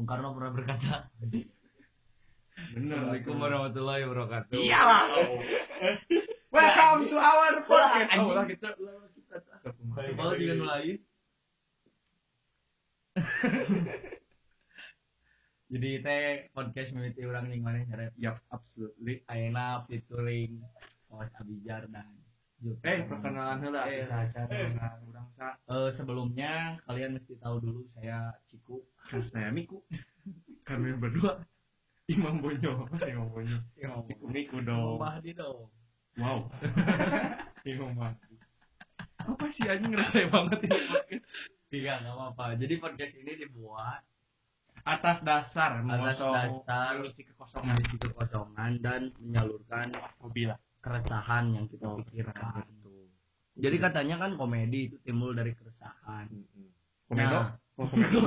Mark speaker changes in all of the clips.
Speaker 1: Bung Karno pernah berkata. Assalamualaikum warahmatullahi wabarakatuh
Speaker 2: Iya lah. Welcome to our podcast. Oh, lah kita kita.
Speaker 1: Kalau juga mulai Jadi teh podcast mimiti orang yang mana
Speaker 2: Yap, absolutely.
Speaker 1: Ayeuna featuring Os Abijar dan.
Speaker 2: Eh, perkenalan heula
Speaker 1: Eh,
Speaker 2: aja.
Speaker 1: Eh, sebelumnya kalian mesti tahu dulu saya Ciku
Speaker 2: saya Miku. Kami berdua Imam Bonyo, Imam Bonyo. Miku Miku dong.
Speaker 1: Mahdi dong
Speaker 2: Wow. Imam Mahdi. Apa sih anjing ngerasa banget ini podcast?
Speaker 1: Tidak, nggak apa-apa. Jadi podcast ini dibuat
Speaker 2: Atas dasar
Speaker 1: atas dasar
Speaker 2: mengisi kekosongan
Speaker 1: mengisi kekosongan dan menyalurkan
Speaker 2: hobi lah.
Speaker 1: Keresahan yang kita
Speaker 2: Oh,
Speaker 1: pikirkan.
Speaker 2: betul.
Speaker 1: Jadi katanya kan komedi itu timbul dari keresahan.
Speaker 2: Komedo?
Speaker 1: Nah.
Speaker 2: Oh, komedo.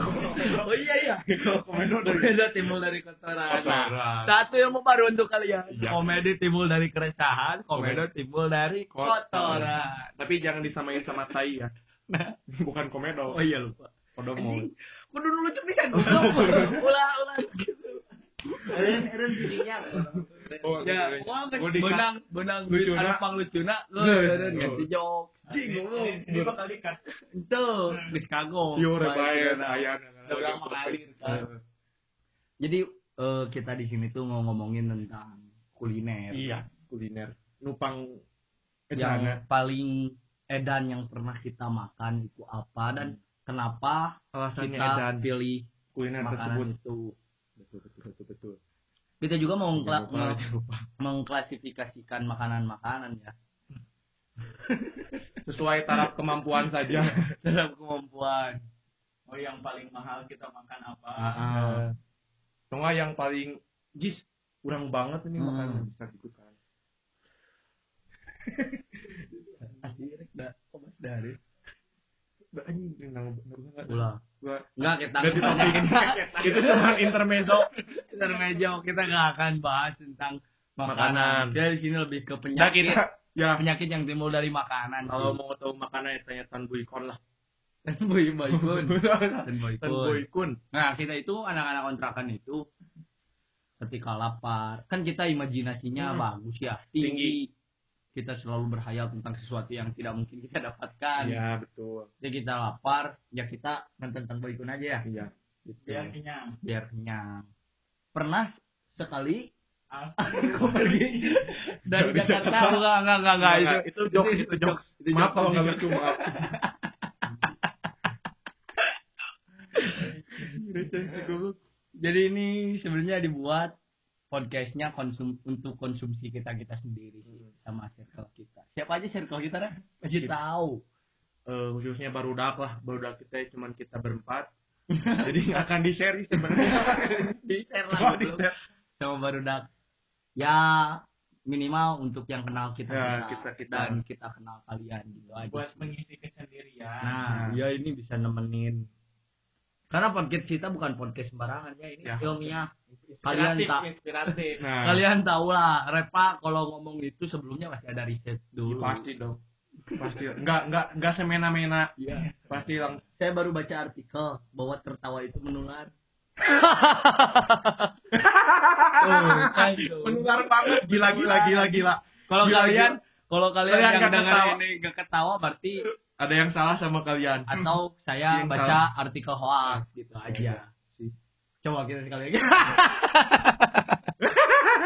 Speaker 1: Oh iya iya.
Speaker 2: komedo dari
Speaker 1: timbul dari kotoran. Nah,
Speaker 2: kotoran.
Speaker 1: satu yang mau baru untuk kalian.
Speaker 2: Iya.
Speaker 1: Komedi timbul dari keresahan, komedi
Speaker 2: Komedi.
Speaker 1: timbul dari kotoran.
Speaker 2: Tapi jangan disamain sama tai ya.
Speaker 1: Nah,
Speaker 2: Bukan komedo.
Speaker 1: oh iya lupa.
Speaker 2: Kodomo.
Speaker 1: Kudu dulu bisa Ulah ulah gitu. Eren eren jadinya.
Speaker 2: Oh,
Speaker 1: Ya, wah
Speaker 2: di-
Speaker 1: benang benang
Speaker 2: Lucuna.
Speaker 1: ada pang lucuna,
Speaker 2: Nah,
Speaker 1: eren ganti jok. Cing ngomong.
Speaker 2: Ini bakal dikat.
Speaker 1: Itu geus kagok.
Speaker 2: Yo
Speaker 1: Baik,
Speaker 2: rebae
Speaker 1: nah.
Speaker 2: aya.
Speaker 1: Udah mengalir kan. Jadi eh, kita di sini tuh mau ngomongin tentang kuliner.
Speaker 2: Iya, kuliner. Nupang
Speaker 1: Yang paling edan yang pernah kita makan itu apa dan kenapa
Speaker 2: Alasannya
Speaker 1: kita
Speaker 2: edan
Speaker 1: pilih
Speaker 2: kuliner tersebut.
Speaker 1: itu.
Speaker 2: Betul, betul, betul, betul.
Speaker 1: Kita juga mau
Speaker 2: Jangan
Speaker 1: ngkla-
Speaker 2: lupa,
Speaker 1: meng-
Speaker 2: jangan lupa.
Speaker 1: mengklasifikasikan makanan-makanan ya
Speaker 2: Sesuai taraf kemampuan saja.
Speaker 1: dalam kemampuan.
Speaker 3: Oh yang paling mahal kita makan apa?
Speaker 2: Tengah yang paling jis kurang banget ini
Speaker 1: Hmm.
Speaker 2: makanan bisa gitu kan.
Speaker 1: Dah, kok mas dari?
Speaker 2: Bah, anjing nang nang
Speaker 1: Ulah.
Speaker 2: Gua
Speaker 1: Enggak kita
Speaker 2: Ganti topik ini. Itu cuma intermezzo.
Speaker 1: intermezzo kita nggak akan bahas tentang makanan.
Speaker 2: Makanan.
Speaker 1: Di sini lebih ke
Speaker 2: Nah,
Speaker 1: penyakit.
Speaker 2: kita ya
Speaker 1: Penyakit yang timbul dari makanan.
Speaker 2: kalau mau tahu makanan ya tanya Tan Buikon lah.
Speaker 1: boy boykun. Dan
Speaker 2: Tan
Speaker 1: boykun.
Speaker 2: Buikun.
Speaker 1: Nah, kita itu anak-anak kontrakan itu ketika lapar, kan kita imajinasinya
Speaker 2: Hmm.
Speaker 1: bagus ya, tinggi. Kita selalu berhayal tentang sesuatu yang tidak mungkin kita dapatkan.
Speaker 2: Iya, betul.
Speaker 1: Jadi kita lapar, ya kita nonton Tan Boykun aja ya.
Speaker 2: Iya.
Speaker 1: Gitu.
Speaker 3: Biar kenyang.
Speaker 1: Biar kenyang. Pernah sekali aku pergi dari
Speaker 2: Dari
Speaker 1: Jakarta
Speaker 2: Jakarta.
Speaker 1: enggak enggak enggak enggak itu
Speaker 2: itu jokes, itu jokes.
Speaker 1: itu
Speaker 2: Maaf kalau nggak lucu, maaf.
Speaker 1: Jadi ini sebenarnya dibuat podcastnya konsum untuk konsumsi kita kita sendiri sih, sama circle kita. Siapa aja circle kita? Masih
Speaker 2: Kita.
Speaker 1: tahu.
Speaker 2: Eh, khususnya barudak lah, barudak kita cuman kita berempat. Jadi nggak akan di share sebenarnya.
Speaker 1: Di share
Speaker 2: Oh,
Speaker 1: lah
Speaker 2: di share.
Speaker 1: sama barudak. Ya minimal untuk yang kenal kita,
Speaker 2: Ya, kita- kita.
Speaker 1: dan kita kenal kalian gitu aja.
Speaker 3: buat mengisi kesendirian.
Speaker 1: Nah, ya ini bisa nemenin. Karena podcast kita bukan podcast sembarangan ya, ini
Speaker 2: Ya.
Speaker 1: ilmiah. Kalian
Speaker 3: inspiratif,
Speaker 1: tak-
Speaker 3: inspiratif.
Speaker 2: Nah,
Speaker 1: Kalian tahu lah, Repa kalau ngomong itu sebelumnya masih ada riset
Speaker 2: ya
Speaker 1: dulu.
Speaker 2: pasti dong. Pasti. Nggak nggak nggak semena-mena.
Speaker 1: Iya.
Speaker 2: Pasti lang.
Speaker 1: Saya baru baca artikel bahwa tertawa itu menular. Tuh.
Speaker 2: Menular banget. Gila gila gila gila.
Speaker 1: Kalau kalian kalau kalian,
Speaker 2: Kalian
Speaker 1: yang dengar ini gak ketawa berarti
Speaker 2: Ada yang salah sama kalian.
Speaker 1: atau saya
Speaker 2: Yang
Speaker 1: baca
Speaker 2: salah.
Speaker 1: artikel hoax gitu aja. Coba kita sekali lagi.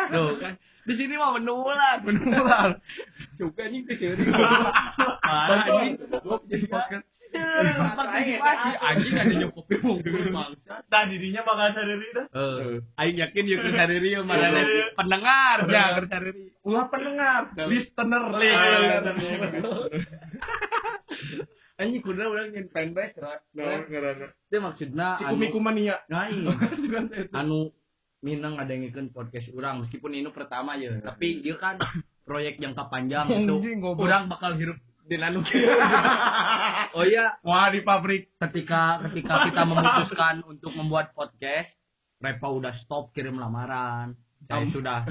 Speaker 1: Tuh kan. Di sini mah menular.
Speaker 2: Menular.
Speaker 1: Juga nih ke sini. Parah anjing.
Speaker 2: Jadi podcast.
Speaker 1: Partisipasi anjing ada nyokopin mungkin bangsa.
Speaker 3: Nah dirinya bakal sendiri dah.
Speaker 1: Eh, aing yakin ya keur sadari ya mana ada pendengar ya keur sadari.
Speaker 2: Ulah pendengar, listener,
Speaker 1: Anjing kudu urang nyen fanbase ra.
Speaker 2: Nah, ngarana.
Speaker 1: Itu maksudna anu
Speaker 2: Cikumiku mania.
Speaker 1: Ngai. anu Minang ada yang ngikeun podcast urang meskipun ini pertama ya, tapi dia kan proyek jangka panjang itu. Urang bakal hirup di anu Oh iya,
Speaker 2: Wah, di pabrik.
Speaker 1: ketika ketika kita memutuskan untuk membuat podcast, Repa udah stop kirim lamaran. Saya sudah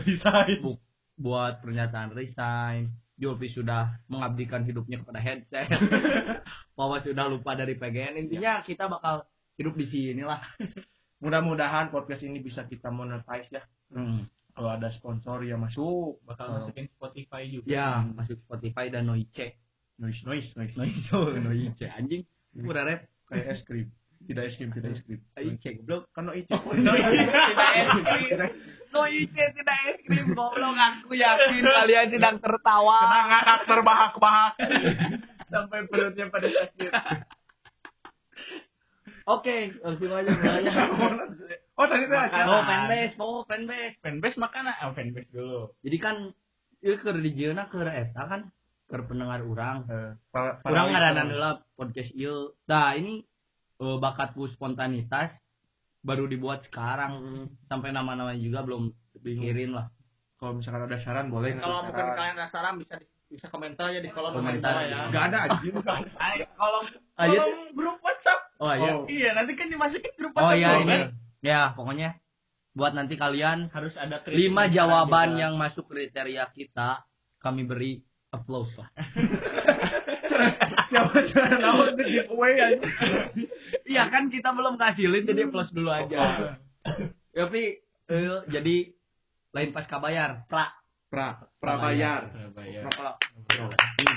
Speaker 1: bu- buat pernyataan resign. Julfi sudah mengabdikan hidupnya kepada headset. Wawa sudah lupa dari PGN. Intinya kita bakal hidup di sini lah.
Speaker 2: mudah-mudahan podcast ini bisa kita monetize ya
Speaker 1: Hmm.
Speaker 2: kalau ada sponsor ya masuk
Speaker 3: Bakal
Speaker 2: Kalau-
Speaker 3: masukin Spotify juga.
Speaker 1: Ya, masuk Spotify dan Noice.
Speaker 2: noise noise noise
Speaker 1: Noice, oh, Noice anjing. Pura rap.
Speaker 2: kayak es krim tidak es krim tidak es krim
Speaker 1: Noice goblok.
Speaker 2: kan noise
Speaker 1: Tidak es krim. Noice tidak es krim goblok. Aku yakin kalian sedang tertawa.
Speaker 2: ngakak terbahak-bahak
Speaker 3: Sampai perutnya pada sakit.
Speaker 1: Oke, langsung aja mulai.
Speaker 2: oh tadi tuh
Speaker 3: Makan.
Speaker 1: Oh, fanbase, oh, fanbase.
Speaker 3: Fanbase makanan, oh fanbase dulu.
Speaker 1: Jadi kan ieu keur dijieuna keur eta kan keur pendengar.
Speaker 2: Eh, para- para
Speaker 1: Urang ngaranan heula podcast ieu. Nah, ini eh, bakatku spontanitas baru dibuat sekarang sampai nama-namanya juga belum pikirin lah.
Speaker 2: kalau misalkan ada saran boleh
Speaker 3: Kalau mungkin kalian ada saran bisa di- bisa komentar aja di kolom
Speaker 1: Komentar.
Speaker 3: komentar ya.
Speaker 2: nggak ada
Speaker 3: kolom
Speaker 1: Ah, iya?
Speaker 3: kolom grup WhatsApp.
Speaker 1: Oh iya.
Speaker 2: Oh.
Speaker 3: Iya, nanti kan dimasukin grup
Speaker 1: Oh
Speaker 3: WhatsApp.
Speaker 1: iya
Speaker 3: dulu,
Speaker 1: ini.
Speaker 3: kan?
Speaker 1: Ya, pokoknya buat nanti kalian
Speaker 3: harus ada
Speaker 1: lima jawaban yang masuk kriteria kita kami beri applause lah.
Speaker 2: siapa di giveaway anjing
Speaker 1: Iya kan kita belum ngasilin jadi applause dulu aja. Tapi eh, jadi lain pas kabayar, pra.
Speaker 2: pra prabayar
Speaker 3: juga. Bayar.
Speaker 2: Pra-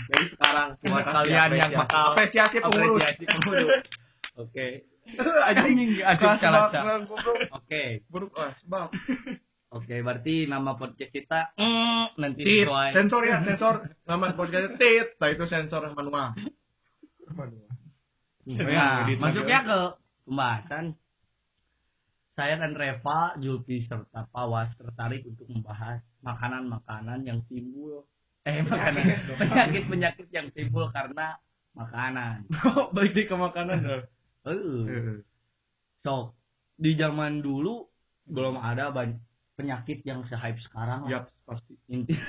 Speaker 2: jadi sekarang
Speaker 1: Buat
Speaker 2: kasih,
Speaker 1: kalian yang
Speaker 2: apresiasi.
Speaker 1: bakal
Speaker 2: apresiasi pengurus.
Speaker 1: Oke.
Speaker 2: anjing
Speaker 1: salah. Oke.
Speaker 2: buruk ah sebab
Speaker 1: Oke, berarti nama podcast kita mm, nanti
Speaker 2: tit. sensor ya sensor. Nama podcastnya tit nah itu sensor manual.
Speaker 1: Nah,
Speaker 2: Edit lagi.
Speaker 1: masuknya ke pembahasan. Saya dan Reva, Julpi serta Pawas tertarik untuk membahas makanan-makanan yang timbul. Eh makanan. Penyakit-penyakit yang timbul karena makanan.
Speaker 2: balik di ke makanan
Speaker 1: Eh,
Speaker 2: Heeh.
Speaker 1: so di zaman dulu belum ada banyak penyakit yang se-hype sekarang. lah.
Speaker 2: Yap, pasti.
Speaker 1: Inti.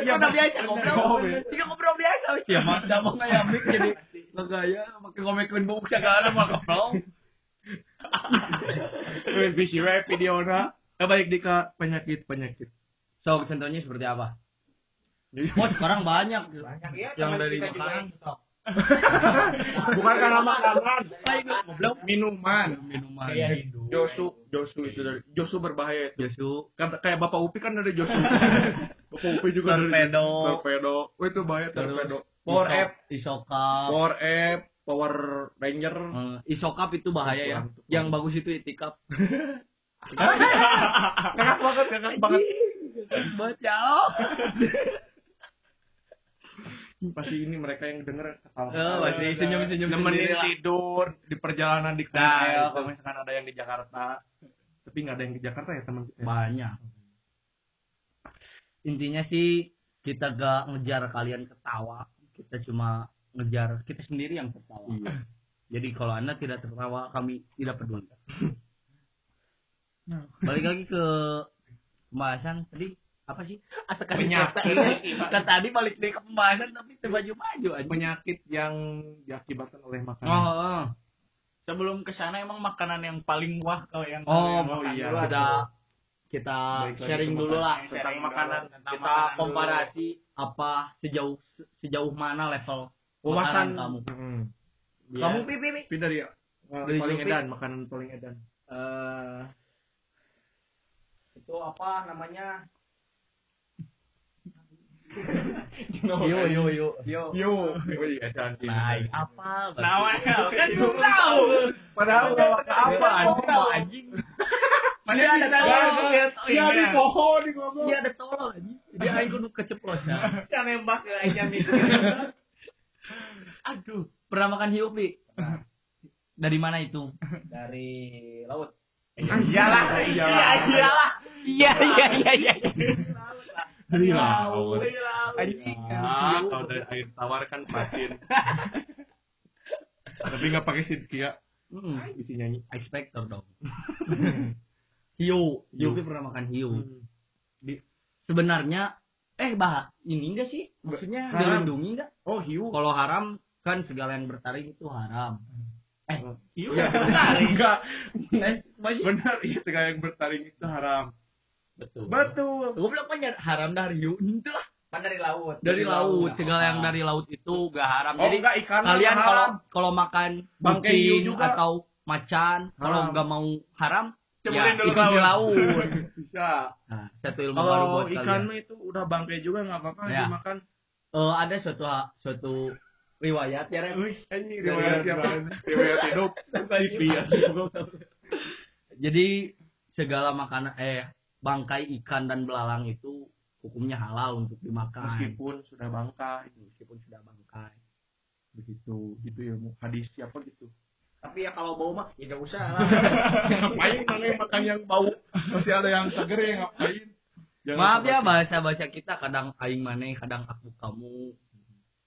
Speaker 2: Iya,
Speaker 1: udah biasa ngobrol.
Speaker 2: Iya.
Speaker 1: Jika ngobrol biasa ya Mas, mau kayak mik jadi ngegaya pakai komekin bubuk segala mah ngobrol.
Speaker 2: Bisa wae videona. Eh, balik di ke penyakit-penyakit.
Speaker 1: So, contohnya seperti apa? Oh, sekarang banyak.
Speaker 3: Banyak ya
Speaker 1: Yang dari makanan.
Speaker 2: Bukan karena makanan, minuman.
Speaker 1: Minuman.
Speaker 3: Kayak.
Speaker 2: Josu, Josu itu dari Josu berbahaya itu.
Speaker 1: Josu.
Speaker 2: Kan kayak Bapak Upi kan dari Josu. Bapak Upi juga dari
Speaker 1: Torpedo.
Speaker 2: Torpedo. Oh, itu bahaya torpedo. Power
Speaker 1: Iso-
Speaker 2: App,
Speaker 1: Isokap.
Speaker 2: Power App, Power Ranger.
Speaker 1: Eh, Isokap itu bahaya ya. Yang bagus itu itikap.
Speaker 2: Kakak banget, kakak banget.
Speaker 1: Baca.
Speaker 2: Pasti ini mereka yang denger ketawa.
Speaker 1: Oh, pasti senyum-senyum
Speaker 2: Nemenin
Speaker 1: sendiri lah.
Speaker 2: tidur di perjalanan di
Speaker 1: Nah,
Speaker 2: kereta.
Speaker 1: iya.
Speaker 2: Kalau misalkan ada yang di Jakarta. Tapi nggak ada yang di Jakarta ya teman kita.
Speaker 1: Banyak. Intinya sih kita gak ngejar kalian ketawa. Kita cuma ngejar kita sendiri yang tertawa.
Speaker 2: Iya.
Speaker 1: Jadi kalau anda tidak tertawa, kami tidak peduli. Balik lagi ke pembahasan tadi apa sih? Asa kan
Speaker 2: Penyakit.
Speaker 1: Kan tadi balik deh ke pembahasan tapi maju-maju aja.
Speaker 2: Penyakit yang diakibatkan oleh makanan.
Speaker 1: Oh, oh.
Speaker 3: Sebelum ke sana emang makanan yang paling wah kalau yang
Speaker 1: Oh,
Speaker 3: kalian
Speaker 2: oh
Speaker 3: makan
Speaker 2: iya.
Speaker 3: dulu
Speaker 1: kita
Speaker 3: apa?
Speaker 1: kita sharing dulu lah
Speaker 3: Sharing
Speaker 1: tentang
Speaker 3: dulu
Speaker 1: makanan.
Speaker 3: tentang
Speaker 1: kita
Speaker 3: makanan dulu.
Speaker 1: komparasi apa sejauh sejauh mana level
Speaker 2: Wawasan
Speaker 1: makanan kamu.
Speaker 2: Hmm.
Speaker 3: Biar-
Speaker 1: Kamu pipi pipi.
Speaker 2: Dari uh,
Speaker 1: Dari
Speaker 2: paling edan, makanan paling edan.
Speaker 3: eh itu apa namanya?
Speaker 1: Yo yo yo.
Speaker 3: Yo.
Speaker 2: Yo, edan sih.
Speaker 1: Naik apa?
Speaker 3: Namanya kan belum tahu.
Speaker 2: Padahal apa anjing mau anjing.
Speaker 1: Mana ada
Speaker 3: Iya,
Speaker 1: tolol.
Speaker 3: lihat
Speaker 2: Iya di pohon di ngomong.
Speaker 1: Iya ada tolol aja. Dia aing kudu keceplos ya.
Speaker 3: Yang nembak ke aja nih.
Speaker 1: Aduh, pernah makan hiu, Pi? Dari mana itu?
Speaker 3: Dari laut.
Speaker 2: Iyalah, iyalah.
Speaker 3: iyalah.
Speaker 1: Iya iya iya iya.
Speaker 2: Dari laut.
Speaker 3: Dari laut.
Speaker 1: Anjing.
Speaker 2: Ya, kalau dari air tawar kan patin. Tapi nggak pakai sidkia.
Speaker 1: Hmm,
Speaker 2: Bisa nyanyi.
Speaker 1: X Factor dong. Hiu, hiu Pi pernah makan hiu. Di- Sebenarnya eh bah ini enggak sih? Maksudnya
Speaker 2: Haram.
Speaker 1: dilindungi enggak?
Speaker 2: Oh hiu.
Speaker 1: Kalau haram kan segala yang bertaring itu haram. Eh,
Speaker 3: Hiu
Speaker 2: Iya,
Speaker 3: bertaring.
Speaker 2: enggak.
Speaker 1: eh masih
Speaker 2: Benar, iya segala yang bertaring itu haram.
Speaker 1: Betul.
Speaker 2: Betul.
Speaker 1: Gue bilang kan haram dari. Itu lah
Speaker 3: Kan dari laut.
Speaker 1: dari laut. Segala yang dari laut itu gak haram.
Speaker 2: Oh
Speaker 1: Jadi
Speaker 2: enggak ikan
Speaker 1: kalian kalau kalau makan
Speaker 2: Bangkai juga.
Speaker 1: atau macan kalau nggak mau haram ya,
Speaker 3: dulu
Speaker 1: ikan di
Speaker 3: laut.
Speaker 1: laut
Speaker 2: Bisa.
Speaker 1: nah satu ilmu baru
Speaker 2: Kalau
Speaker 1: buat
Speaker 2: ikan
Speaker 1: kalian
Speaker 2: itu udah bangkai juga nggak apa-apa
Speaker 1: Ya.
Speaker 2: dimakan.
Speaker 1: Eh, ada suatu suatu riwayat ya Dari
Speaker 2: riwayat siapa? Riwayat hidup. TV ya.
Speaker 1: jadi segala makanan eh bangkai ikan dan belalang itu hukumnya halal untuk dimakan
Speaker 2: Meskipun sudah bangkai.
Speaker 1: meskipun sudah bangkai
Speaker 2: Begitu. Itu ya hadis siapa gitu.
Speaker 3: Tapi ya kalau bau mah ya gak usah lah.
Speaker 2: ngapain mana yang makan yang bau masih ada yang seger ya ngapain Jangan
Speaker 1: maaf ya bahasa bahasa kita kadang aing maneh kadang aku kamu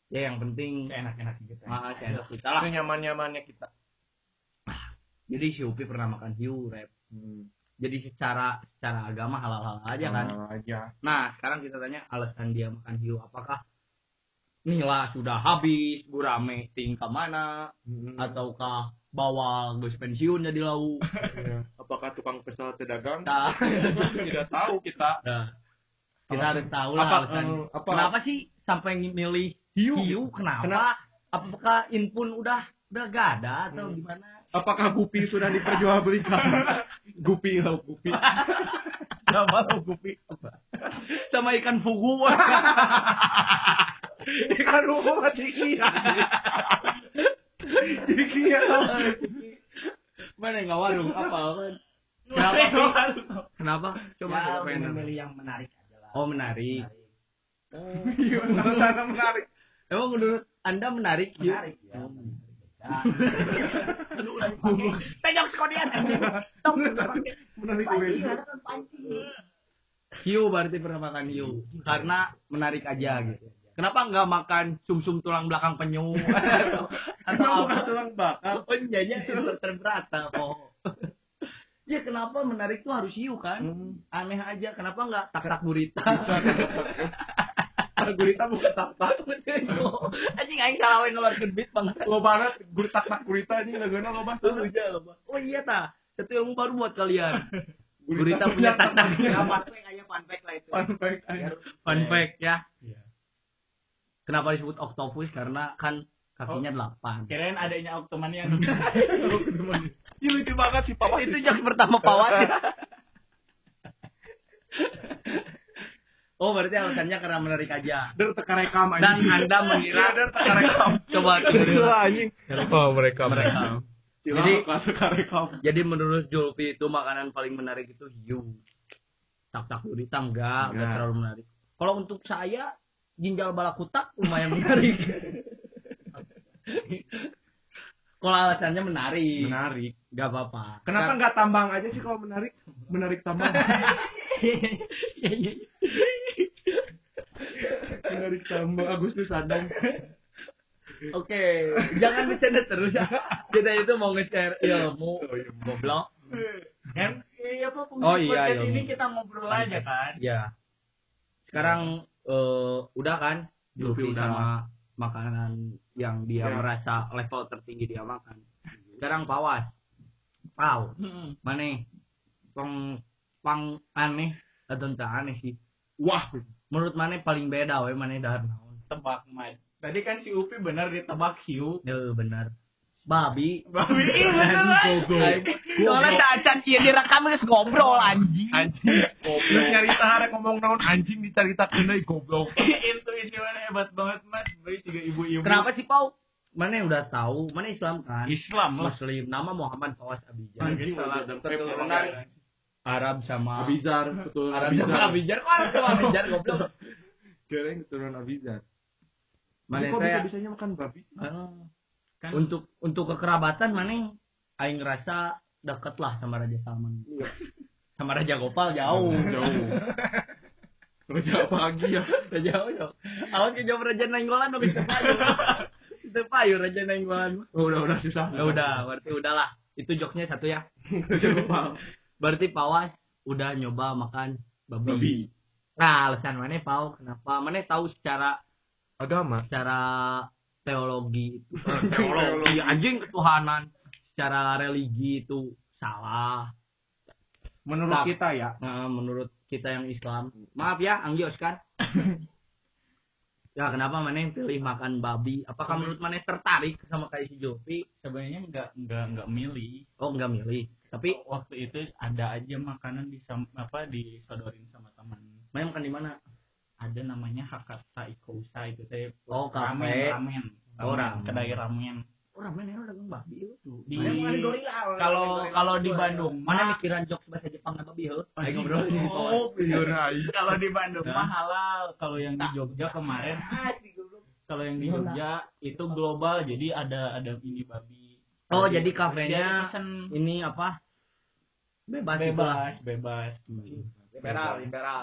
Speaker 1: ya yang penting
Speaker 3: Enak-enak gitu.
Speaker 1: maaf enak kita lah
Speaker 2: nyaman nyamannya kita
Speaker 1: jadi si Upi pernah makan hiu rep jadi secara secara agama halal halal aja kan.
Speaker 2: Halal aja.
Speaker 1: Nah sekarang kita tanya alasan dia makan hiu apakah nila sudah habis gurame tingkah mana? Ataukah bawa gus pensiun jadi lau?
Speaker 2: Ya. apakah tukang pesawat
Speaker 1: nah,
Speaker 2: tidak tahu kita.
Speaker 1: Nah, kita harus tahu lah
Speaker 2: Apa,
Speaker 1: alasannya.
Speaker 2: eh, apa-
Speaker 1: kenapa sih sampai milih
Speaker 2: hiu?
Speaker 1: hiu? Kenapa?
Speaker 2: Kenapa?
Speaker 1: apakah inpun udah udah gak ada atau
Speaker 2: Hmm.
Speaker 1: gimana
Speaker 2: apakah gupi sudah diperjualbelikan? Gupi lauk gupi.
Speaker 1: Gak mau gupi. Sama ikan fugu.
Speaker 2: Ikan ruko masih iya. Ciki ya
Speaker 1: mana nggak warung? Apa kan kenapa? Kenapa? Coba
Speaker 3: Ya,
Speaker 1: coba pengen
Speaker 3: memilih yang menarik aja lah.
Speaker 1: oh menarik.
Speaker 2: Iya, sana menarik.
Speaker 1: emang menurut anda menarik? Hiu?
Speaker 3: Menarik ya.
Speaker 1: Oh.
Speaker 3: Penyok sekodian. Tong.
Speaker 2: Menarik
Speaker 3: pancing.
Speaker 1: hiu berarti pernah makan hiu karena menarik aja gitu kenapa nggak makan sumsum tulang belakang penyu atau, apa
Speaker 2: tulang bakal.
Speaker 1: oh iya terberata kok ya kenapa menarik tuh harus hiu kan aneh aja kenapa nggak tak tak gurita
Speaker 2: Gurita bukan tak-tak.
Speaker 1: anjing aing salah we ngeluarkeun beat banget
Speaker 2: Lo banget gurita tak gurita ini lagana lo bahas.
Speaker 1: oh iya loh oh iya ta satu ilmu baru buat kalian gurita punya tak tak
Speaker 3: Ya, fun fact aja fun fact lah itu.
Speaker 2: Fun fact aja.
Speaker 3: Biar-
Speaker 1: fun fact ya
Speaker 2: Iya.
Speaker 1: kenapa disebut octopus karena kan kakinya delapan
Speaker 3: Kirain adanya Octoman yang
Speaker 2: Ini lucu banget sih papa
Speaker 1: itu jokes pertama Pawan. oh, berarti alasannya karena menarik aja.
Speaker 2: Der teka rekam
Speaker 1: Dan Anda mengira
Speaker 2: Iya, der teka rekam.
Speaker 1: Coba
Speaker 2: Gila anjing. Oh, mereka
Speaker 1: mereka.
Speaker 2: Jadi
Speaker 1: Jadi-
Speaker 2: teka rekam.
Speaker 1: Jadi menurut Julfi itu makanan paling menarik itu hiu. Tak tak gurita enggak, enggak
Speaker 2: Enggak.
Speaker 1: terlalu menarik. Kalau untuk saya ginjal balakutak lumayan menarik. Kalau alasannya menarik,
Speaker 2: Menarik.
Speaker 1: enggak apa-apa.
Speaker 2: Kenapa nggak tambang aja sih kalau menarik? Menarik tambang.
Speaker 1: Iya, iya.
Speaker 2: menarik tambang Agustus Adam.
Speaker 1: Oke, jangan bercanda terus ya. Kita itu mau nge-share ilmu.
Speaker 2: Oh, iya.
Speaker 1: Goblok.
Speaker 3: kan iya apa fungsi
Speaker 1: Oh, iya,
Speaker 3: podcast
Speaker 1: iya.
Speaker 3: ini kita ngobrol aja kan.
Speaker 1: Ya. Sekarang eh, udah kan?
Speaker 2: Udah.
Speaker 1: sama makanan yang dia
Speaker 2: Ya.
Speaker 1: merasa level tertinggi dia makan. Sekarang pawas. Pau.
Speaker 3: Hmm.
Speaker 1: Mana? Pang pang aneh atau entah aneh sih.
Speaker 2: Wah,
Speaker 1: Menurut mana paling beda we mana dahar naon?
Speaker 3: Tebak Mike. Tadi kan si Upi benar ditebak hiu.
Speaker 1: Ya benar. Babi.
Speaker 3: Babi iya bener lah.
Speaker 1: Soalnya tak acan iya direkam geus ngobrol anjing.
Speaker 2: anjing. Goblok. Nyarita harek ngomong naon anjing dicaritakeun deui goblok.
Speaker 3: Intuisi mana hebat banget mas. Beri tiga ibu-ibu.
Speaker 1: Kenapa sih Pau? Mana udah tahu? Mana Islam kan?
Speaker 3: Islam lah.
Speaker 1: Muslim. Nama Muhammad Fawas Abijah.
Speaker 2: Anjing salah dan
Speaker 1: Keturunan Arab sama
Speaker 2: Abizar, betul.
Speaker 1: Arab sama Abijah. Kok Arab sama Abijah goblok?
Speaker 2: Gereng keturunan Abizar.
Speaker 1: Mana
Speaker 2: kok bisa bisanya makan babi?
Speaker 1: Ah.
Speaker 3: Kan
Speaker 1: Untuk untuk kekerabatan mana aing ngerasa deket lah sama Raja Salman. Sama Raja Gopal jauh.
Speaker 2: Jauh. Raja apa lagi ya?
Speaker 1: jauh jauh. Awan ke jauh Raja Nainggolan tapi itu payu. Itu payu Raja Nainggolan.
Speaker 2: Oh, udah udah susah.
Speaker 1: Ya udah, berarti udahlah. Itu joknya satu ya.
Speaker 2: Raja Gopal.
Speaker 1: Berarti Pawas udah nyoba makan babi.
Speaker 2: Babi.
Speaker 1: Nah, alasan mana Pau? Kenapa? Mana tahu secara
Speaker 2: Agama.
Speaker 1: secara teologi itu eh,
Speaker 2: Teologi.
Speaker 1: teologi anjing ketuhanan secara religi itu salah.
Speaker 2: Menurut kita ya.
Speaker 1: Nah, menurut kita yang Islam. Maaf ya, Anggi Oscar. Ya kenapa mana pilih makan babi? Apakah menurut mana tertarik sama kayak si Jopi?
Speaker 3: sebenarnya nggak nggak nggak milih
Speaker 1: Oh enggak milih. Tapi
Speaker 3: waktu itu ada aja makanan di apa disodorin sama teman
Speaker 1: mana makan di mana?
Speaker 3: ada namanya Hakata Ikousa itu teh.
Speaker 1: Oh,
Speaker 3: ramen ramen.
Speaker 1: Oh, ramen.
Speaker 3: kedai ramen.
Speaker 1: Oh ramen ini dagang babi itu.
Speaker 3: di
Speaker 1: Mana
Speaker 3: kalau kalau di Bandung
Speaker 1: Mana mikiran jokes bahasa Jepang atau babi heuh? Ayo
Speaker 3: Anjing.
Speaker 1: ngobrol
Speaker 2: Oh, video
Speaker 3: kalau di Bandung mah halal. Kalau yang di Jogja kemarin. Kalau yang di Jogja itu global jadi ada ada ini babi
Speaker 1: Oh, jadi kafenya
Speaker 3: pesen
Speaker 1: ini apa? Bebas
Speaker 3: bebas bebas
Speaker 1: Liberal, liberal.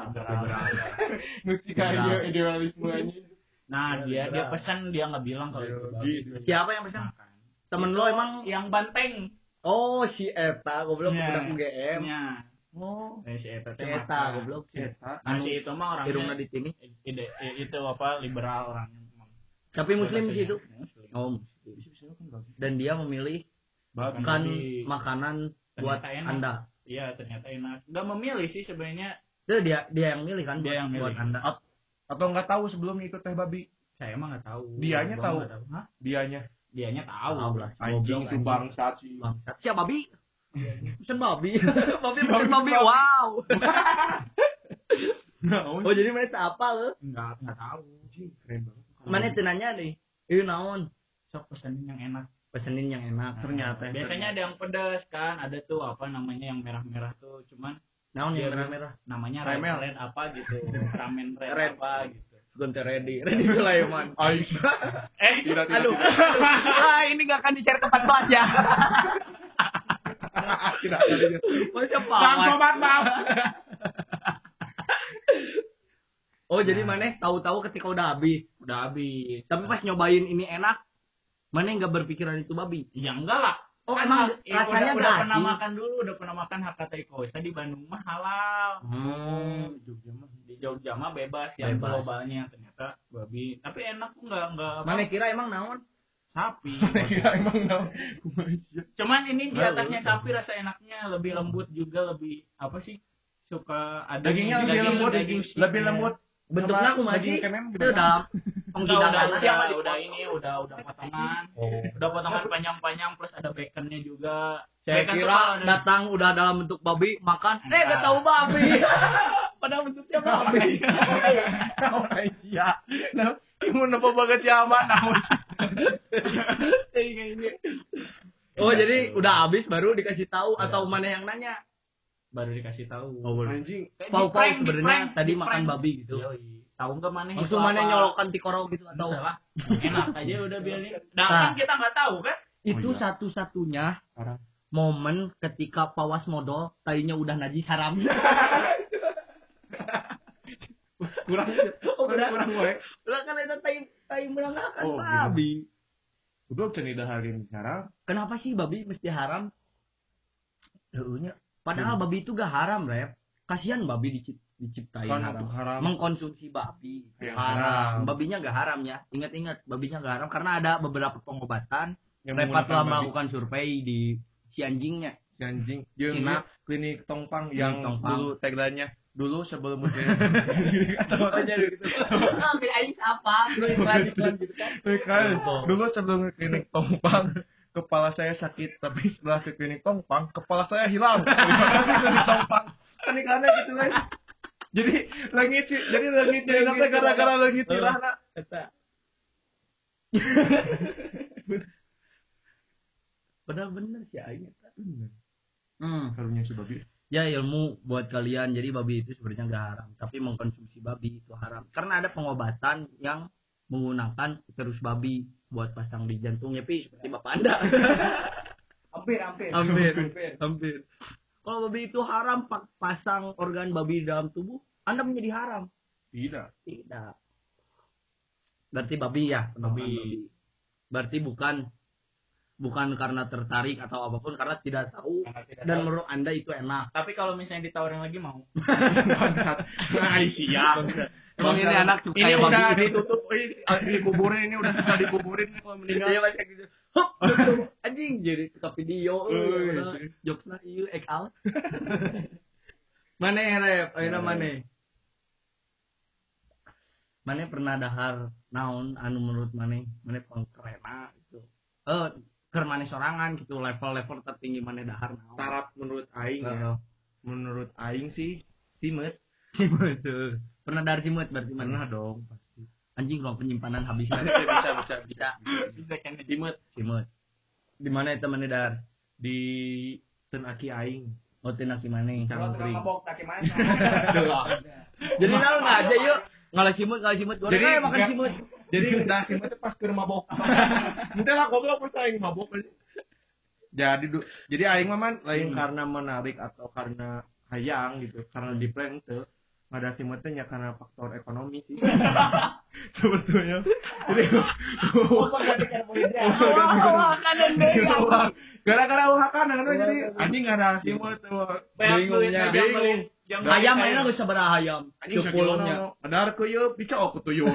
Speaker 2: Musik
Speaker 1: Iya.
Speaker 2: kayak idealisme anjing.
Speaker 3: nah dia dia pesan dia nggak bilang kalau itu
Speaker 1: Siapa yang pesan?
Speaker 3: Makan.
Speaker 1: Temen lo emang
Speaker 3: yang banteng
Speaker 1: Oh, si Eta, goblok
Speaker 3: Iya.
Speaker 1: budak UGM.
Speaker 3: nya
Speaker 1: Oh,
Speaker 3: eh, si Eta
Speaker 1: si
Speaker 3: teh
Speaker 1: Eta, goblok.
Speaker 2: Eta.
Speaker 3: nah si itu mah orangnya
Speaker 1: di sini.
Speaker 3: ide, itu apa liberal orangnya.
Speaker 1: Tapi muslim sih itu. Oh, muslim. Dan dia memilih bukan
Speaker 3: Babi.
Speaker 1: makanan buat
Speaker 3: Ternyata enak.
Speaker 1: Anda.
Speaker 3: iya ternyata enak nggak memilih sih sebenarnya
Speaker 1: Itu dia dia yang milih kan
Speaker 3: Dia
Speaker 1: buat,
Speaker 3: yang milih.
Speaker 1: buat Anda.
Speaker 2: At- Atau nggak tahu sebelumnya ikut teh babi.
Speaker 3: saya emang nggak tahu
Speaker 2: Dianya tahu.
Speaker 3: nggak Hah?
Speaker 2: Dianya
Speaker 3: dianya tahu
Speaker 1: Tahu lah.
Speaker 2: anjing itu bangsat sih.
Speaker 1: Bangsat. Siapa babi? Pesen babi. babi pesen
Speaker 2: babi.
Speaker 1: Wow. Oh, jadi mana apa lo?
Speaker 3: nggak nggak tahu
Speaker 2: Anjing, keren banget.
Speaker 1: Mana tenanya nih? Ini naon?
Speaker 3: Sok pesenin yang enak
Speaker 1: Pesenin yang enak.
Speaker 2: Ternyata.
Speaker 3: biasanya ada yang pedas kan ada tuh apa namanya yang merah-merah tuh cuman
Speaker 1: Naon yang merah-merah?
Speaker 3: namanya red,
Speaker 2: Remel.
Speaker 3: red apa gitu ramen red,
Speaker 1: Red.
Speaker 3: apa gitu
Speaker 1: Gonte ready. Ready Sulaiman.
Speaker 2: Aisyah.
Speaker 3: eh
Speaker 2: Tidak, tidak,
Speaker 1: Aduh.
Speaker 2: tidak.
Speaker 1: ah, ini gak akan dicari tempat kelas ya.
Speaker 2: Tidak, tidak. Bang sobat, maaf.
Speaker 1: Oh, jadi mana tahu-tahu ketika udah habis.
Speaker 3: udah habis
Speaker 1: Tapi pas nyobain ini enak, mana nggak berpikiran itu babi?
Speaker 3: ya enggak lah
Speaker 1: Oh,
Speaker 3: Kan
Speaker 1: emang
Speaker 3: ya,
Speaker 1: rasanya
Speaker 3: udah, udah pernah makan dulu udah pernah makan Hakata Ikosa di Bandung mah halal
Speaker 1: Hmm.
Speaker 2: Jogja mah.
Speaker 3: di Jogja mah bebas yang
Speaker 1: Bebas.
Speaker 3: globalnya ternyata babi tapi enak tuh nggak nggak
Speaker 1: Mana kira emang naon?
Speaker 3: sapi
Speaker 2: Kira emang naon.
Speaker 3: cuman ini di atasnya sapi rasa enaknya lebih lembut juga lebih apa sih suka ada
Speaker 2: Dagingnya lebih
Speaker 3: daging-
Speaker 2: lembut,
Speaker 3: daging
Speaker 2: lebih lembut.
Speaker 1: Bentuknya aku masih itu dalam
Speaker 3: Enggak, udah,
Speaker 1: siapa
Speaker 3: udah,
Speaker 1: di
Speaker 3: udah ini udah udah potongan
Speaker 1: Oh.
Speaker 3: udah potongan panjang-panjang plus ada baconnya juga
Speaker 1: Saya
Speaker 3: Bacon tuh
Speaker 1: kira
Speaker 3: kalau ada-
Speaker 1: datang udah dalam bentuk babi makan, eh
Speaker 3: Enggak.
Speaker 1: gak tahu babi. Padahal bentuknya babi.
Speaker 2: Naon Aisyah. Nah, Imun apa banget siapa? Naon.
Speaker 1: Oh jadi udah habis baru dikasih tahu atau mana yang nanya?
Speaker 3: baru dikasih tahu
Speaker 1: Oh.
Speaker 2: Anjing.
Speaker 3: Kayak
Speaker 1: Pau
Speaker 3: di
Speaker 1: pau
Speaker 3: prank, di
Speaker 1: sebenarnya tadi
Speaker 3: di
Speaker 1: makan babi gitu.
Speaker 3: Yoi. Tahu nggak mana itu
Speaker 1: mana nyolokan tikoro gitu atau
Speaker 3: lah enak aja udah biarin nah,
Speaker 1: Nah.
Speaker 3: kan kita nggak tahu kan
Speaker 1: itu
Speaker 2: Oh, iya.
Speaker 1: satu-satunya momen ketika pawas modal tadinya udah najis haram.
Speaker 2: Kurang.
Speaker 1: Oh, udah.
Speaker 2: kurang gue.
Speaker 1: Udah kan itu tai tai melanggakan
Speaker 2: Oh, iya.
Speaker 1: babi.
Speaker 2: Udah ceni daharin sekarang.
Speaker 1: Kenapa sih babi mesti haram? Dulunya. Padahal
Speaker 2: Hmm.
Speaker 1: babi itu gak haram, Rep. Kasihan babi dicip- diciptain
Speaker 2: Kan
Speaker 1: haram.
Speaker 2: haram.
Speaker 1: Mengkonsumsi babi
Speaker 2: Yang
Speaker 1: haram.
Speaker 2: haram.
Speaker 1: Babinya gak haram ya. Ingat-ingat, babinya gak haram karena ada beberapa pengobatan.
Speaker 2: Yang
Speaker 1: Repat
Speaker 2: menggunakan
Speaker 1: telah melakukan survei di si anjingnya.
Speaker 2: Si anjing. Yang klinik Tongpang
Speaker 1: Klinik
Speaker 2: yang
Speaker 1: Tongpang.
Speaker 2: dulu tagline-nya dulu sebelum ujian.
Speaker 1: Aja gitu. Kayak aing apa? Terus iklan-iklan gitu kan.
Speaker 2: kan
Speaker 1: Betul.
Speaker 2: dulu sebelum ke klinik Tongpang kepala saya sakit tapi setelah ke klinik Tongpang kepala saya hilang terima kasih klinik Tongpang kan iklannya gitu kan jadi langit sih jadi langit jadi nanti gara-gara langit hilang nak
Speaker 1: Eta. Padahal bener sih aing eta. Hmm.
Speaker 2: karunya si babi
Speaker 1: Ya ilmu buat kalian. Jadi babi itu sebenarnya nggak haram, tapi mengkonsumsi babi itu haram. Karena ada pengobatan yang menggunakan terus babi buat pasang di jantungnya, pi seperti bapak anda.
Speaker 3: hampir hampir
Speaker 1: hampir, hampir. Kalau babi itu haram, pasang organ babi dalam tubuh, anda menjadi haram.
Speaker 2: tidak
Speaker 1: Tidak. Berarti babi ya,
Speaker 3: Babi.
Speaker 1: babi. Berarti bukan bukan karena tertarik atau apa pun, karena tidak tahu
Speaker 3: Karena tidak
Speaker 1: dan
Speaker 3: tahu.
Speaker 1: menurut anda itu enak.
Speaker 3: tapi kalau misalnya ditawarin lagi mau
Speaker 2: Aisyah
Speaker 1: Emang ini anak suka
Speaker 2: ini
Speaker 1: ya babi
Speaker 2: udah
Speaker 1: ini?
Speaker 2: ditutup ini dikuburin ini udah sudah dikuburin kalau meninggal
Speaker 1: Iya kayak gitu. Hup, gitu. anjing jadi suka video. Eh,
Speaker 2: iya.
Speaker 1: Jokesnya iya ek out. mana ya rep? Ayo mana? mana pernah dahar naon anu menurut mana mana pengkerena itu eh keur mana sorangan gitu level-level tertinggi mana dahar naon
Speaker 2: taraf menurut aing ya menurut aing sih timet
Speaker 1: tuh. Pernah dari Cimut berarti
Speaker 2: pernah
Speaker 1: mana?
Speaker 2: dong pasti
Speaker 1: Anjing ruang penyimpanan habis
Speaker 2: bisa bisa bisa
Speaker 1: bisa.
Speaker 3: Juga kan
Speaker 1: Cimut. Di mana itu mana dar?
Speaker 2: di ten aki aing
Speaker 1: Oh tina gimana?
Speaker 2: Cangkring.
Speaker 3: kaki mana?
Speaker 1: Jadi naon nggak aja yuk. Ngalah Cimut, ngalah Cimut. Goreng aja makan Cimut.
Speaker 2: jadi udah tuh pas ke mabok Entah lah goblok pas aing mabok jadi du- jadi aing mah man lain
Speaker 1: Hmm.
Speaker 2: karena menarik atau karena hayang gitu karena di plan tuh ada timotnya karena faktor ekonomi sih. Sebetulnya. Jadi gara-gara uang kanan kan jadi anjing nggak ada timot tuh.
Speaker 1: Bingungnya.
Speaker 2: bingung
Speaker 1: Ayam mainnya gak seberapa ayam. Sepuluhnya.
Speaker 2: bisa aku tuh yuk.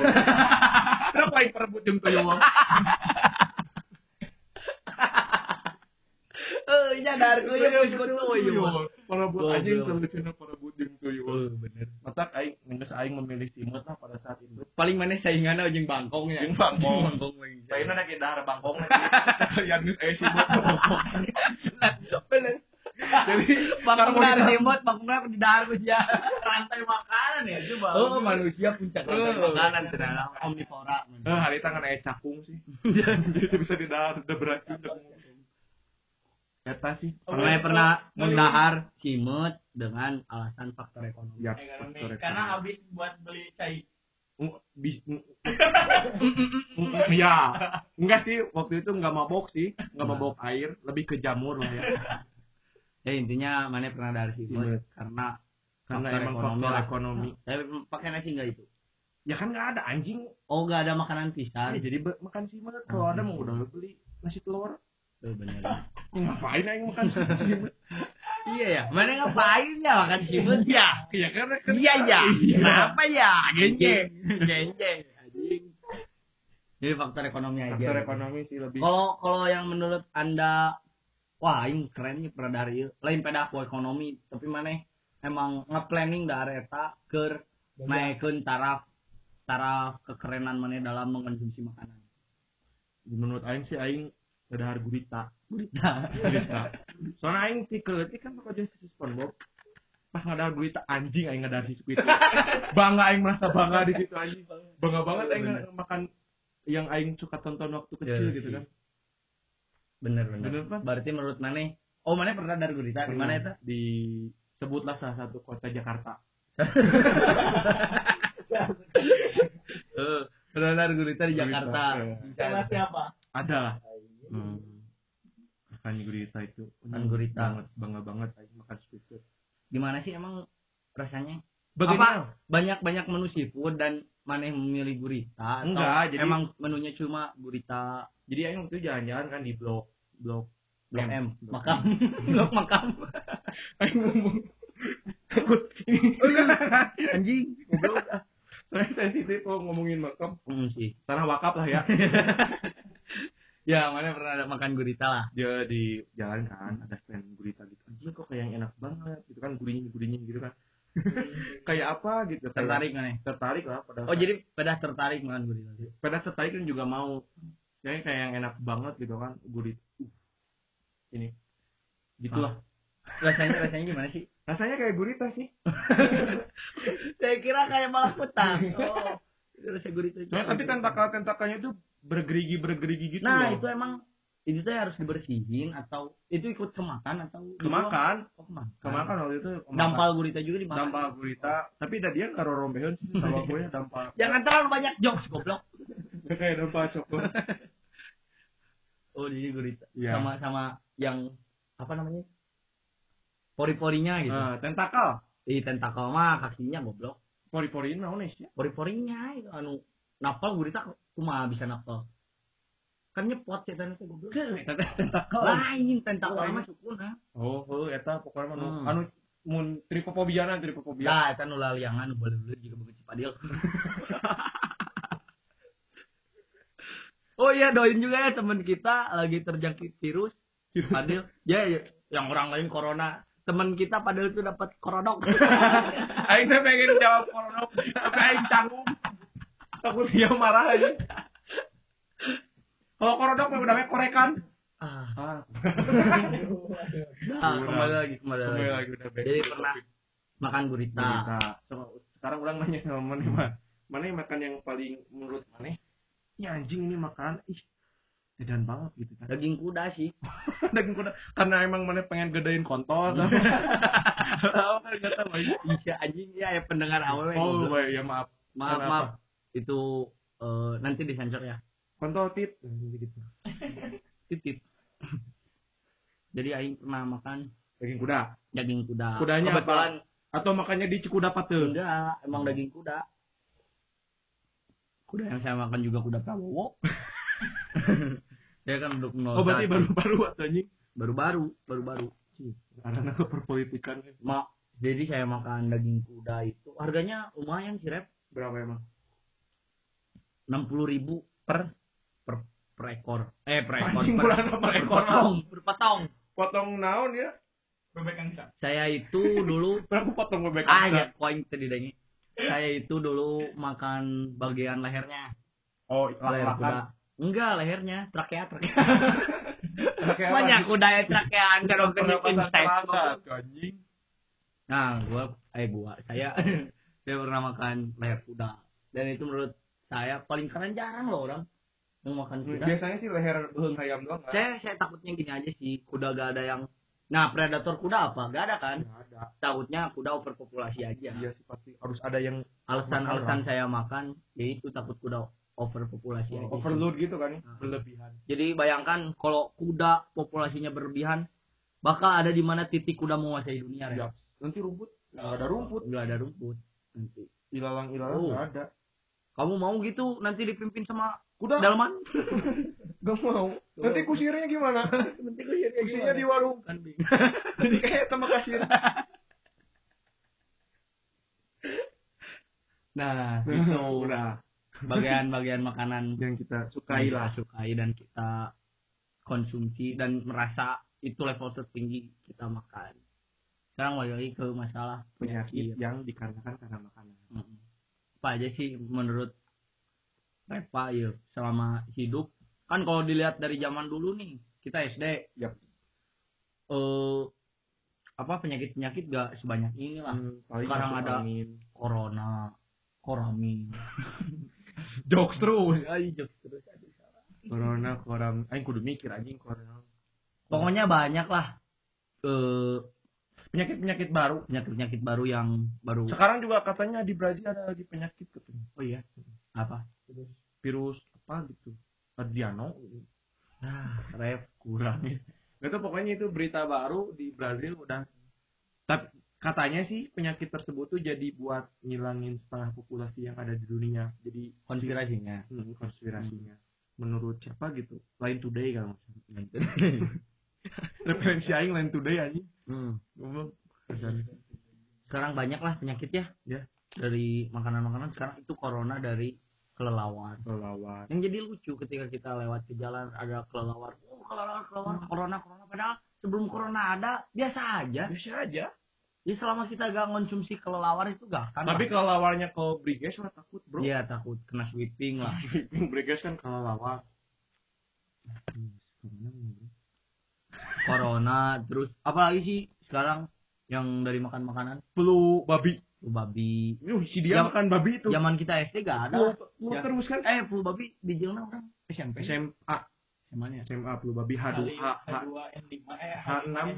Speaker 2: Kenapa yang perebut jeung tuh yuk
Speaker 1: Eh, iya dar gue ya bos gue
Speaker 2: perebut
Speaker 1: Goblok.
Speaker 2: anjing solusinya perebut jeung tuh yuk
Speaker 1: Oh, bener.
Speaker 2: matak aing ngeus aing memilih timot lah pada saat itu
Speaker 1: Paling mana saingannya jeung bangkong ya.
Speaker 2: Jeung bangkong.
Speaker 1: Bangkong lagi.
Speaker 2: Ada kayak dahar bangkong. Yang nus esi buat bangkong.
Speaker 1: Bener.
Speaker 2: Jadi
Speaker 1: Bangkong dari Cimut, bangkongnya di dahar gue ya.
Speaker 3: rantai makanan ya coba.
Speaker 1: Oh, manusia puncak rantai
Speaker 2: Oh.
Speaker 1: makanan cenah omnivora.
Speaker 2: Eh, hari tangan aya cakung sih. Bisa di dahar udah beracun Eta sih.
Speaker 1: Pernah pernah mendahar Cimut dengan alasan faktor ekonomi.
Speaker 2: Ya,
Speaker 3: Ekonomi.
Speaker 2: faktor
Speaker 3: Karena
Speaker 2: ekonomi.
Speaker 3: habis buat beli cai.
Speaker 2: Bis ya enggak sih waktu itu enggak mabok sih enggak mabok air lebih ke jamur lah ya
Speaker 1: Ya intinya mana pernah dari Cimut
Speaker 2: Cimut.
Speaker 1: karena
Speaker 2: karena
Speaker 1: Faktor
Speaker 2: emang
Speaker 1: ekonomi
Speaker 2: faktor
Speaker 1: lah.
Speaker 2: ekonomi
Speaker 1: Tapi pakai nasi enggak itu?
Speaker 2: ya kan nggak ada anjing
Speaker 1: Oh, enggak ada makanan
Speaker 2: Ya,
Speaker 1: pisang.
Speaker 2: jadi be- makan sih kalau
Speaker 1: Oh,
Speaker 2: ada
Speaker 1: gitu.
Speaker 2: mau udah beli nasi telur
Speaker 1: Tuh bener.
Speaker 2: ngapain aing makan sih
Speaker 1: iya ya, mana ngapain ya makan Cimut ya?
Speaker 2: Iya karena kan
Speaker 1: Iya ya. Kenapa ya? Genjeng. Genjeng. Anjing. Jadi faktor ekonomi aja.
Speaker 2: faktor ekonomi sih lebih
Speaker 1: Kalau kalau yang menurut anda, wah ini keren nih pernah dari lain pada aku ekonomi, tapi mana emang nge-planning dari eta ke naikkeun taraf taraf kekerenan mana dalam mengkonsumsi makanan.
Speaker 2: menurut aing sih aing ada gurita
Speaker 1: Gurita.
Speaker 2: gurita soalnya aing sih keleti kan bakal jadi si SpongeBob pas ngadar gurita anjing aing ngadar si Squidward bangga aing merasa bangga di situ anjing bangga banget aing makan yang aing suka tonton waktu kecil
Speaker 1: Ya,
Speaker 2: gitu
Speaker 1: sih.
Speaker 2: kan
Speaker 1: Bener bener.
Speaker 2: Bener, Pak.
Speaker 1: Berarti menurut mana? Oh mana pernah dari gurita di mana itu?
Speaker 2: di sebutlah salah satu kota Jakarta
Speaker 1: Eh, pernah dari gurita di Jakarta.
Speaker 2: iya.
Speaker 3: Sama siapa?
Speaker 2: ada lah hmm. makan gurita itu
Speaker 1: Makan gurita.
Speaker 2: banget bangga banget makan Squidward
Speaker 1: Gimana sih emang rasanya?
Speaker 2: Begini,
Speaker 1: Apa? Banyak banyak menu seafood dan mana yang memilih gurita? Atau
Speaker 2: Enggak, jadi-
Speaker 1: emang menunya cuma gurita
Speaker 2: jadi aing waktu itu jalan-jalan kan di blok blok
Speaker 1: blok
Speaker 2: M.
Speaker 1: M,
Speaker 2: Blok
Speaker 1: makam, blok makam.
Speaker 2: aing ngomong takut
Speaker 1: Anjing.
Speaker 2: goblok saya sensitif kok ngomongin makam
Speaker 1: Hmm, sih.
Speaker 2: tanah wakaf lah ya
Speaker 1: Ya, mana pernah ada makan gurita lah.
Speaker 2: dia di jalan kan ada stand gurita gitu anjing kok kayak yang enak banget gitu kan gurih gurihnya gitu kan kayak apa gitu
Speaker 1: Tertarik mana?
Speaker 2: tertarik lah pada
Speaker 1: Oh, jadi pada tertarik makan gurita.
Speaker 2: pada tertarik kan juga mau kayaknya kayak yang enak banget gitu kan gurit uh, ini gitulah
Speaker 1: Rasanya rasanya gimana sih?
Speaker 2: rasanya kayak gurita sih
Speaker 1: Saya kira kayak malah kutang. Oh. Itu Rasa gurita.
Speaker 2: Soalnya tapi tentakel tentakelnya itu bergerigi bergerigi gitu
Speaker 1: Nah,
Speaker 2: loh
Speaker 1: itu emang itu tuh harus dibersihin atau itu ikut kemakan atau
Speaker 2: kemakan
Speaker 1: Oh, kemakan.
Speaker 2: kemakan waktu itu kemakan.
Speaker 1: Dampal gurita juga dimakan.
Speaker 2: dampal gurita tapi dah dia karo rombeon sih sama gue dampal
Speaker 1: Jangan terlalu banyak jokes goblok.
Speaker 2: Kayak dampal coklat
Speaker 1: Oh, jadi gurita.
Speaker 2: Iya.
Speaker 1: Sama sama yang apa namanya? Pori-porinya gitu.
Speaker 2: nah, tentakel
Speaker 1: Di tentakel mah kakinya goblok.
Speaker 2: Pori-poriin naon sih
Speaker 1: Pori-porinya itu anu napal gurita cuma bisa napal. Kan nyepot setan itu goblok. ini tentakel
Speaker 2: Oh,
Speaker 1: mah sukun ha.
Speaker 2: oh oh eta pokoknya mah nu
Speaker 1: Hmm.
Speaker 2: anu mun tripofobiana tripofobia
Speaker 1: Lah eta nu laliangan nu boleh-boleh juga begitu padil. Oh iya doain juga ya teman kita lagi terjangkit virus. Padil, ya, ya yang orang lain corona. Teman kita padahal itu dapat koronok.
Speaker 2: aing teh pengen jawab corona tapi aing canggung. Takut dia marah aja. Kalau korodok mah udah korekan.
Speaker 1: Ah.
Speaker 2: Ah.
Speaker 1: Nah, kembali lagi kembali,
Speaker 2: kembali
Speaker 1: lagi.
Speaker 2: lagi udah
Speaker 1: jadi pernah makan gurita.
Speaker 2: Gurita. So, sekarang orang nanya sama mana mana yang makan yang paling menurut mana ini anjing ini makan ih edan banget gitu kan.
Speaker 1: Daging kuda sih.
Speaker 2: Daging kuda. Karena emang mana pengen gedein kontol apa kan tahu aja
Speaker 1: iya anjing ya ya pendengar awal
Speaker 2: oh baik ya maaf.
Speaker 1: Maaf
Speaker 2: Kenapa?
Speaker 1: maaf. itu eh, nanti disensor ya.
Speaker 2: Kontol tit. Gitu.
Speaker 1: Titip jadi aing pernah makan
Speaker 2: daging kuda.
Speaker 1: daging kuda.
Speaker 2: Kudanya
Speaker 1: kebetulan
Speaker 2: atau makannya di Cikudapat tuh
Speaker 1: enggak emang daging kuda. Kuda yang saya makan juga kuda Prabowo dia kan duduk nol
Speaker 2: oh berarti baru-baru atau anjing?
Speaker 1: Baru-baru baru-baru.
Speaker 2: Karena ke perpolitikan
Speaker 1: mak jadi saya makan daging kuda itu harganya lumayan sih rep.
Speaker 2: Berapa emang?
Speaker 1: Enam puluh ribu per per per ekor. Eh per ekor
Speaker 2: Anjing,
Speaker 1: per,
Speaker 2: bulan apa
Speaker 1: per
Speaker 2: ekor?
Speaker 1: potong. Per potong.
Speaker 2: Potong naon ya?
Speaker 3: Bebek angsa.
Speaker 1: Saya itu dulu
Speaker 2: berapa potong bebek
Speaker 1: ah
Speaker 2: angsa?
Speaker 1: ya koin tadi saya itu dulu makan bagian lehernya.
Speaker 2: Oh
Speaker 1: leher kuda enggak lehernya. Trakea trakea. Banyak kuda ya trakean kalau kena
Speaker 2: anjing.
Speaker 1: Nah gua eh gua saya saya pernah makan leher kuda. Dan itu menurut saya paling keren jarang loh orang yang makan kuda.
Speaker 2: Biasanya sih leher beheng ayam doang kan?
Speaker 1: Saya saya takutnya gini aja sih kuda gak ada yang nah predator kuda apa? Gak ada kan?
Speaker 2: Nggak ada.
Speaker 1: Takutnya kuda overpopulasi aja.
Speaker 2: Iya sih pasti harus ada yang
Speaker 1: alasan-alasan saya makan yaitu takut kuda overpopulasi aja sih.
Speaker 2: overload gitu kan
Speaker 1: Nah.
Speaker 2: berlebihan.
Speaker 1: Jadi bayangkan kalau kuda populasinya berlebihan bakal ada di mana titik kuda menguasai dunia
Speaker 2: ya
Speaker 1: ya
Speaker 2: nanti rumput nggak ada rumput.
Speaker 1: Nggak ada rumput nanti.
Speaker 2: Ilalang ilalang
Speaker 1: Oh.
Speaker 2: nggak ada.
Speaker 1: Kamu mau gitu nanti dipimpin sama
Speaker 2: kuda.
Speaker 1: Dalman
Speaker 2: nggak mau. Nanti kusirnya gimana?
Speaker 1: Nanti kusirnya
Speaker 2: kusirnya di warung.
Speaker 1: Kambing
Speaker 2: jadi kayak sama kasir.
Speaker 1: Nah itu
Speaker 2: udah
Speaker 1: bagian-bagian makanan
Speaker 2: yang kita
Speaker 1: sukai
Speaker 2: sukai lah.
Speaker 1: sukai dan kita konsumsi dan merasa itu level tertinggi kita makan. Sekarang balik lagi ke masalah
Speaker 2: penyakit
Speaker 1: penyakit.
Speaker 2: yang dikarenakan karena makanan.
Speaker 1: Mm. apa aja sih menurut Reva ya selama hidup? Kan kalau dilihat dari zaman dulu nih kita SD
Speaker 2: Yap.
Speaker 1: eh apa penyakit penyakit gak sebanyak ini lah
Speaker 2: Hmm,
Speaker 1: Sekarang ada-
Speaker 2: angin.
Speaker 1: corona koramin
Speaker 2: jokes terus.
Speaker 1: Ay, jokes terus. Aduh, salah.
Speaker 2: corona koram. Aing kudu mikir anjing corona.
Speaker 1: Pokoknya banyak lah. Eh
Speaker 2: penyakit penyakit baru.
Speaker 1: Penyakit penyakit baru yang baru.
Speaker 2: Sekarang juga katanya di Brazil ada lagi penyakit katanya.
Speaker 1: Oh iya. Apa?
Speaker 2: Virus apa gitu? Adriano
Speaker 1: ah ref kurang.
Speaker 2: Itu pokoknya itu berita baru di Brazil udah. Tapi katanya sih penyakit tersebut tuh jadi buat ngilangin setengah populasi yang ada di dunia. Jadi
Speaker 1: konspirasinya?
Speaker 2: Hmm, konspirasinya. Menurut siapa gitu? Line Today kalau salah. referensi aing Line Today anjing
Speaker 1: hmm. sekarang banyak lah penyakit ya.
Speaker 2: Ya.
Speaker 1: dari makanan-makanan. Sekarang itu corona dari kelelawar.
Speaker 2: Lawan
Speaker 1: yang jadi lucu ketika kita lewat ke jalan ada kelelawar. Oh kelelawar kelelawar. Corona corona. Padahal sebelum corona ada biasa aja.
Speaker 2: Biasa aja
Speaker 1: ya selama kita gak konsumsi kelelawar itu gak kan
Speaker 2: tapi kalau lawarnya ke Briges lah takut bro.
Speaker 1: Iya takut. Kena sweeping lah.
Speaker 2: Briges kan kalau lawar
Speaker 1: corona terus apalagi sih sekarang yang dari makan makanan?
Speaker 2: Flu babi.
Speaker 1: Flu babi.
Speaker 2: Yuh, si dia
Speaker 1: Jam-
Speaker 2: makan babi itu.
Speaker 1: Zaman kita SD gak ada.
Speaker 2: Flu, flu
Speaker 1: Ya.
Speaker 2: terus kan?
Speaker 1: Eh flu babi di orang. SMP
Speaker 2: SMA
Speaker 1: Mana ya?
Speaker 2: SMA flu babi H2 H H
Speaker 3: H2N5 eh
Speaker 2: H6,
Speaker 3: H5N5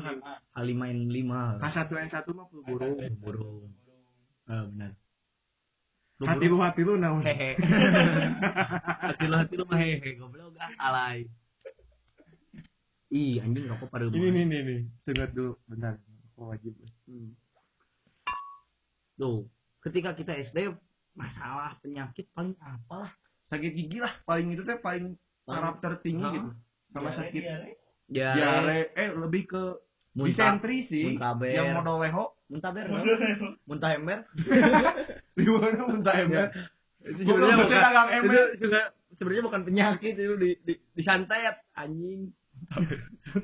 Speaker 1: H5N5
Speaker 2: H1 N1 mah flu burung.
Speaker 1: Burung. Eh benar.
Speaker 2: Hati lu hati lu naon
Speaker 1: hehe. Hati lu hati lu mah hehe goblok ah alay. Ih anjing rokok pada
Speaker 2: ini nih nih nih tunggu dulu. Bentar. Oh, wajib.
Speaker 1: Hmm. Tuh, ketika kita SD masalah penyakit paling apa lah?
Speaker 2: sakit gigi lah paling itu teh paling taraf tertinggi
Speaker 1: Hah?
Speaker 2: gitu sama
Speaker 3: Diare,
Speaker 2: sakit
Speaker 3: diare.
Speaker 2: diare eh lebih ke
Speaker 1: muntah,
Speaker 2: disentri sih
Speaker 1: muntaber.
Speaker 2: yang modal leho
Speaker 1: muntah ber, no? muntah ember.
Speaker 2: di mana muntah ember
Speaker 1: Itu
Speaker 2: Bukan,
Speaker 1: sebenarnya bukan,
Speaker 2: ember.
Speaker 1: juga sebenarnya bukan penyakit itu di, di disantet anjing.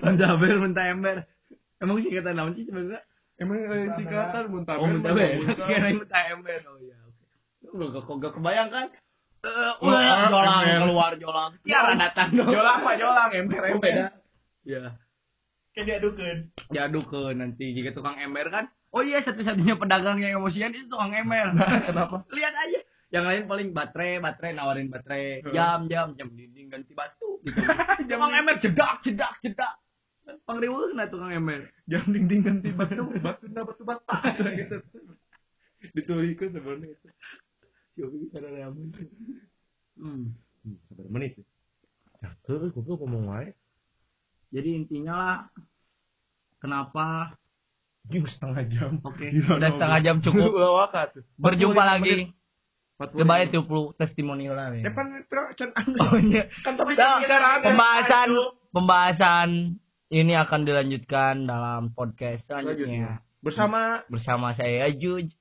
Speaker 1: muntah ber, muntah ember. Emang sih kata naon sih sebenarnya?
Speaker 2: emang eh, singkatan muntah
Speaker 1: Oh, muntah ber.
Speaker 2: muntah.
Speaker 1: Kirain muntah ember. Oh iya, oke. Gak, gak, gak kebayang kan?
Speaker 2: Oh,
Speaker 1: ulah, jolang
Speaker 2: ember.
Speaker 1: keluar jolang. Tiara datang dong.
Speaker 2: Jolang apa jolang? Ember ember.
Speaker 1: beda. Ya.
Speaker 3: Kan diadukeun.
Speaker 1: Diaduk ke nanti jika tukang ember kan. Oh iya satu-satunya pedagang yang emosian itu tukang ember.
Speaker 2: Kenapa?
Speaker 1: Lihat aja. Yang lain paling baterai, baterai nawarin baterai, jam, jam, jam dinding ganti batu gitu. tukang ember jedak, jedak, jedak. Pangriweuna tukang ember.
Speaker 2: Jam dinding ganti batu, batu na batu bata. gitu. Ditulikeun sebenarnya itu.
Speaker 1: Ramen. Hmm.
Speaker 2: Hmm, Sabar menit. Ya, tuh, gue ngomong wae.
Speaker 1: Jadi intinya lah kenapa
Speaker 2: Jing setengah jam.
Speaker 1: Oke,
Speaker 2: Gila,
Speaker 1: udah setengah jam cukup. Berjumpa
Speaker 2: 45
Speaker 1: lagi.
Speaker 2: menit. 45
Speaker 1: Coba itu perlu testimonial lah.
Speaker 2: Ya itu can
Speaker 1: Oh, iya.
Speaker 2: kan tapi
Speaker 1: Nah, pembahasan pembahasan ini akan dilanjutkan dalam podcast selanjutnya
Speaker 2: bersama
Speaker 1: bersama saya Juj.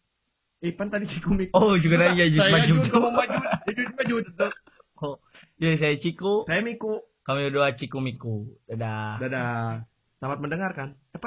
Speaker 2: Ipan tadi Cikumik.
Speaker 1: Oh juga nanya Juj
Speaker 2: Saya
Speaker 1: maju.
Speaker 2: Kamu maju. Jud maju.
Speaker 1: Oh, jadi saya Ciku,
Speaker 2: Saya Miku.
Speaker 1: kami berdua Ciku Miku. Dadah.
Speaker 2: Dadah. Selamat mendengarkan. Apa